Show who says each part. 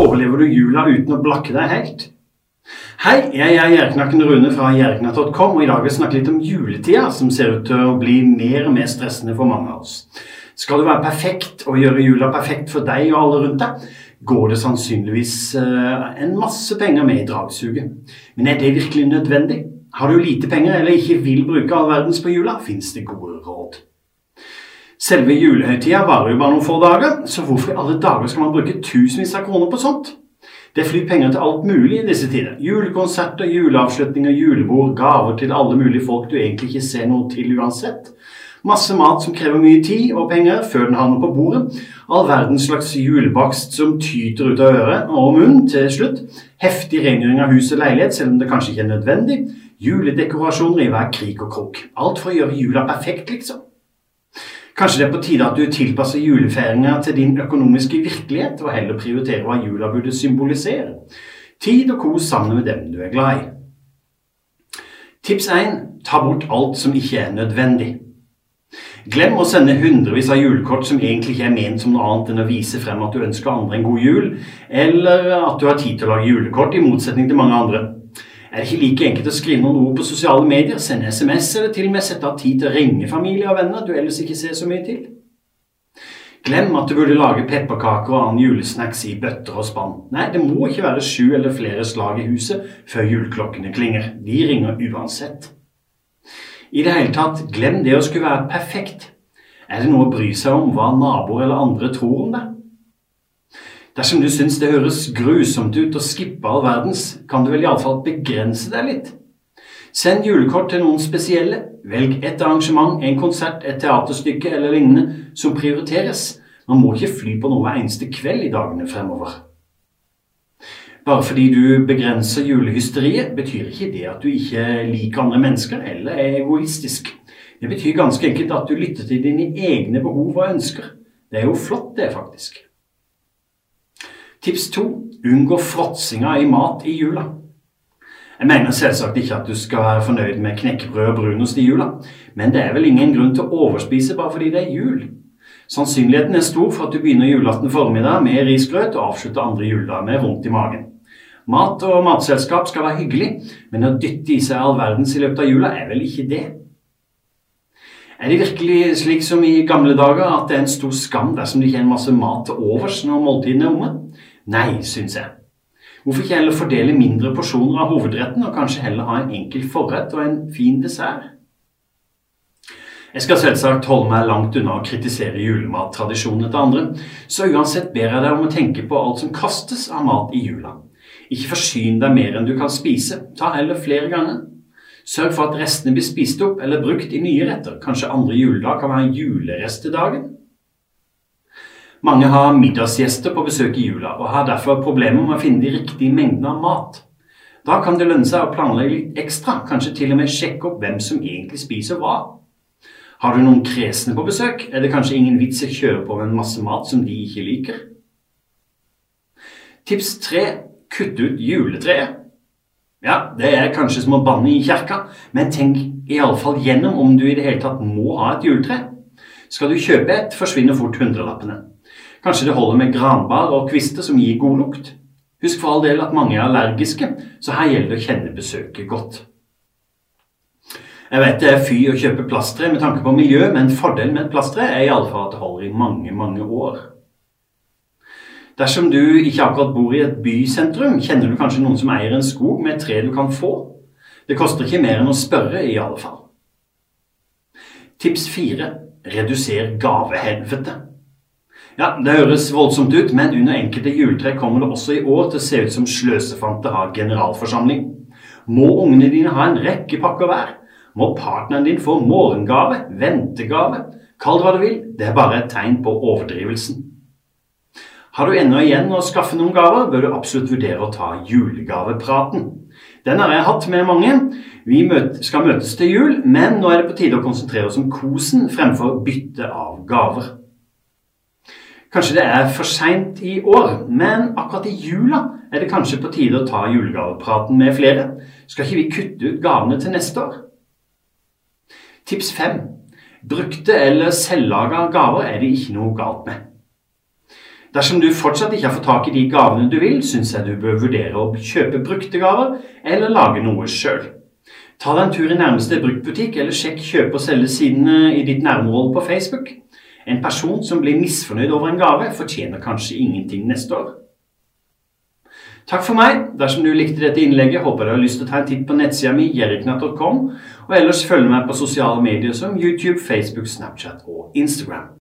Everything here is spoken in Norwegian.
Speaker 1: overlever du jula uten å blakke deg helt? Hei, jeg er Gjerknakken Rune fra gjerknakk.com, og i dag vil jeg snakke litt om juletida, som ser ut til å bli mer og mer stressende for mange av oss. Skal du være perfekt og gjøre jula perfekt for deg og alle rundt deg, går det sannsynligvis eh, en masse penger med i dragsuget. Men er det virkelig nødvendig? Har du lite penger eller ikke vil bruke all verdens på jula, fins det gode råd. Selve julehøytida varer jo bare noen få dager, så hvorfor i alle dager skal man bruke tusenvis av kroner på sånt? Det flyr penger til alt mulig i disse tider. Julekonserter, juleavslutninger, julebord, gaver til alle mulige folk du egentlig ikke ser noe til uansett. Masse mat som krever mye tid og penger før den havner på bordet. All verdens slags julebakst som tyter ut av øret og munnen til slutt. Heftig rengjøring av hus og leilighet, selv om det kanskje ikke er nødvendig. Juledekorasjoner i hver krik og krok. Alt for å gjøre jula perfekt, liksom. Kanskje det er på tide at du tilpasser julefeiringa til din økonomiske virkelighet, og heller prioriterer hva jula burde symbolisere. Tid og kos sammen med dem du er glad i. Tips 1. Ta bort alt som ikke er nødvendig. Glem å sende hundrevis av julekort som egentlig ikke er ment som noe annet enn å vise frem at du ønsker andre en god jul, eller at du har tid til å lage julekort, i motsetning til mange andre. Er det ikke like enkelt å skrive noen ord på sosiale medier, sende SMS eller til og med sette av tid til å ringe familie og venner du ellers ikke ser så mye til? Glem at du burde lage pepperkaker og annen julesnacks i bøtter og spann. Nei, det må ikke være sju eller flere slag i huset før juleklokkene klinger. De ringer uansett. I det hele tatt, glem det å skulle være perfekt. Er det noe å bry seg om hva naboer eller andre tror om det? Dersom du syns det høres grusomt ut å skippe all verdens, kan du vel iallfall begrense deg litt. Send julekort til noen spesielle. Velg et arrangement, en konsert, et teaterstykke eller lignende som prioriteres. Man må ikke fly på noe hver eneste kveld i dagene fremover. Bare fordi du begrenser julehysteriet, betyr ikke det at du ikke liker andre mennesker eller er egoistisk. Det betyr ganske enkelt at du lytter til dine egne behov og ønsker. Det er jo flott, det, faktisk. Tips to unngå fråtsinga i mat i jula. Jeg mener selvsagt ikke at du skal være fornøyd med knekkebrød og brunost i jula, men det er vel ingen grunn til å overspise bare fordi det er jul. Sannsynligheten er stor for at du begynner julaften formiddag med risgrøt og avslutter andre juledag med vondt i magen. Mat og matselskap skal være hyggelig, men å dytte i seg all verdens i løpet av jula er vel ikke det? Er det virkelig slik som i gamle dager at det er en stor skam dersom det ikke er en masse mat til overs når måltidene er omme? Nei, syns jeg. Hvorfor ikke heller fordele mindre porsjoner av hovedretten, og kanskje heller ha en enkel forrett og en fin dessert? Jeg skal selvsagt holde meg langt unna å kritisere julemattradisjonene til andre, så uansett ber jeg deg om å tenke på alt som kastes av mat i jula. Ikke forsyn deg mer enn du kan spise, ta heller flere ganger. Sørg for at restene blir spist opp eller brukt i nye retter, kanskje andre juledag kan være julerestedagen. Mange har middagsgjester på besøk i jula, og har derfor problemer med å finne de riktige mengdene av mat. Da kan det lønne seg å planlegge litt ekstra, kanskje til og med sjekke opp hvem som egentlig spiser hva. Har du noen kresne på besøk, er det kanskje ingen vits i å kjøre på med en masse mat som de ikke liker. Tips tre kutt ut juletreet. Ja, det er kanskje som å banne i kjerka, men tenk iallfall gjennom om du i det hele tatt må ha et juletre. Skal du kjøpe et, forsvinner fort hundrelappene. Kanskje det holder med granbar og kvister som gir god lukt. Husk for all del at mange er allergiske, så her gjelder det å kjenne besøket godt. Jeg vet det er fy å kjøpe plastre med tanke på miljø, men fordelen med et plastre er iallfall at det holder i mange, mange år. Dersom du ikke akkurat bor i et bysentrum, kjenner du kanskje noen som eier en skog med et tre du kan få. Det koster ikke mer enn å spørre, i alle fall. Tips fire reduser gavehelvete. Ja, Det høres voldsomt ut, men under enkelte juletre kommer det også i år til å se ut som sløsefante har generalforsamling. Må ungene dine ha en rekke pakker hver? Må partneren din få morgengave, ventegave? Kall det hva du vil, det er bare et tegn på overdrivelsen. Har du ennå igjen å skaffe noen gaver, bør du absolutt vurdere å ta julegavepraten. Den har jeg hatt med mange. Vi skal møtes til jul, men nå er det på tide å konsentrere oss om kosen fremfor bytte av gaver. Kanskje det er for seint i år, men akkurat i jula er det kanskje på tide å ta julegavepraten med flere. Skal ikke vi kutte ut gavene til neste år? Tips fem. Brukte eller selvlaga gaver er det ikke noe galt med. Dersom du fortsatt ikke har fått tak i de gavene du vil, syns jeg du bør vurdere å kjøpe brukte gaver, eller lage noe sjøl. Ta deg en tur i nærmeste bruktbutikk, eller sjekk kjøpe- og selgesidene i ditt nærområde på Facebook. En person som blir misfornøyd over en gave, fortjener kanskje ingenting neste år. Takk for meg. Dersom du likte dette innlegget, håper jeg du har lyst til å ta en titt på nettsida mi, jerriknatt.com, og ellers følge meg på sosiale medier som YouTube, Facebook, Snapchat og Instagram.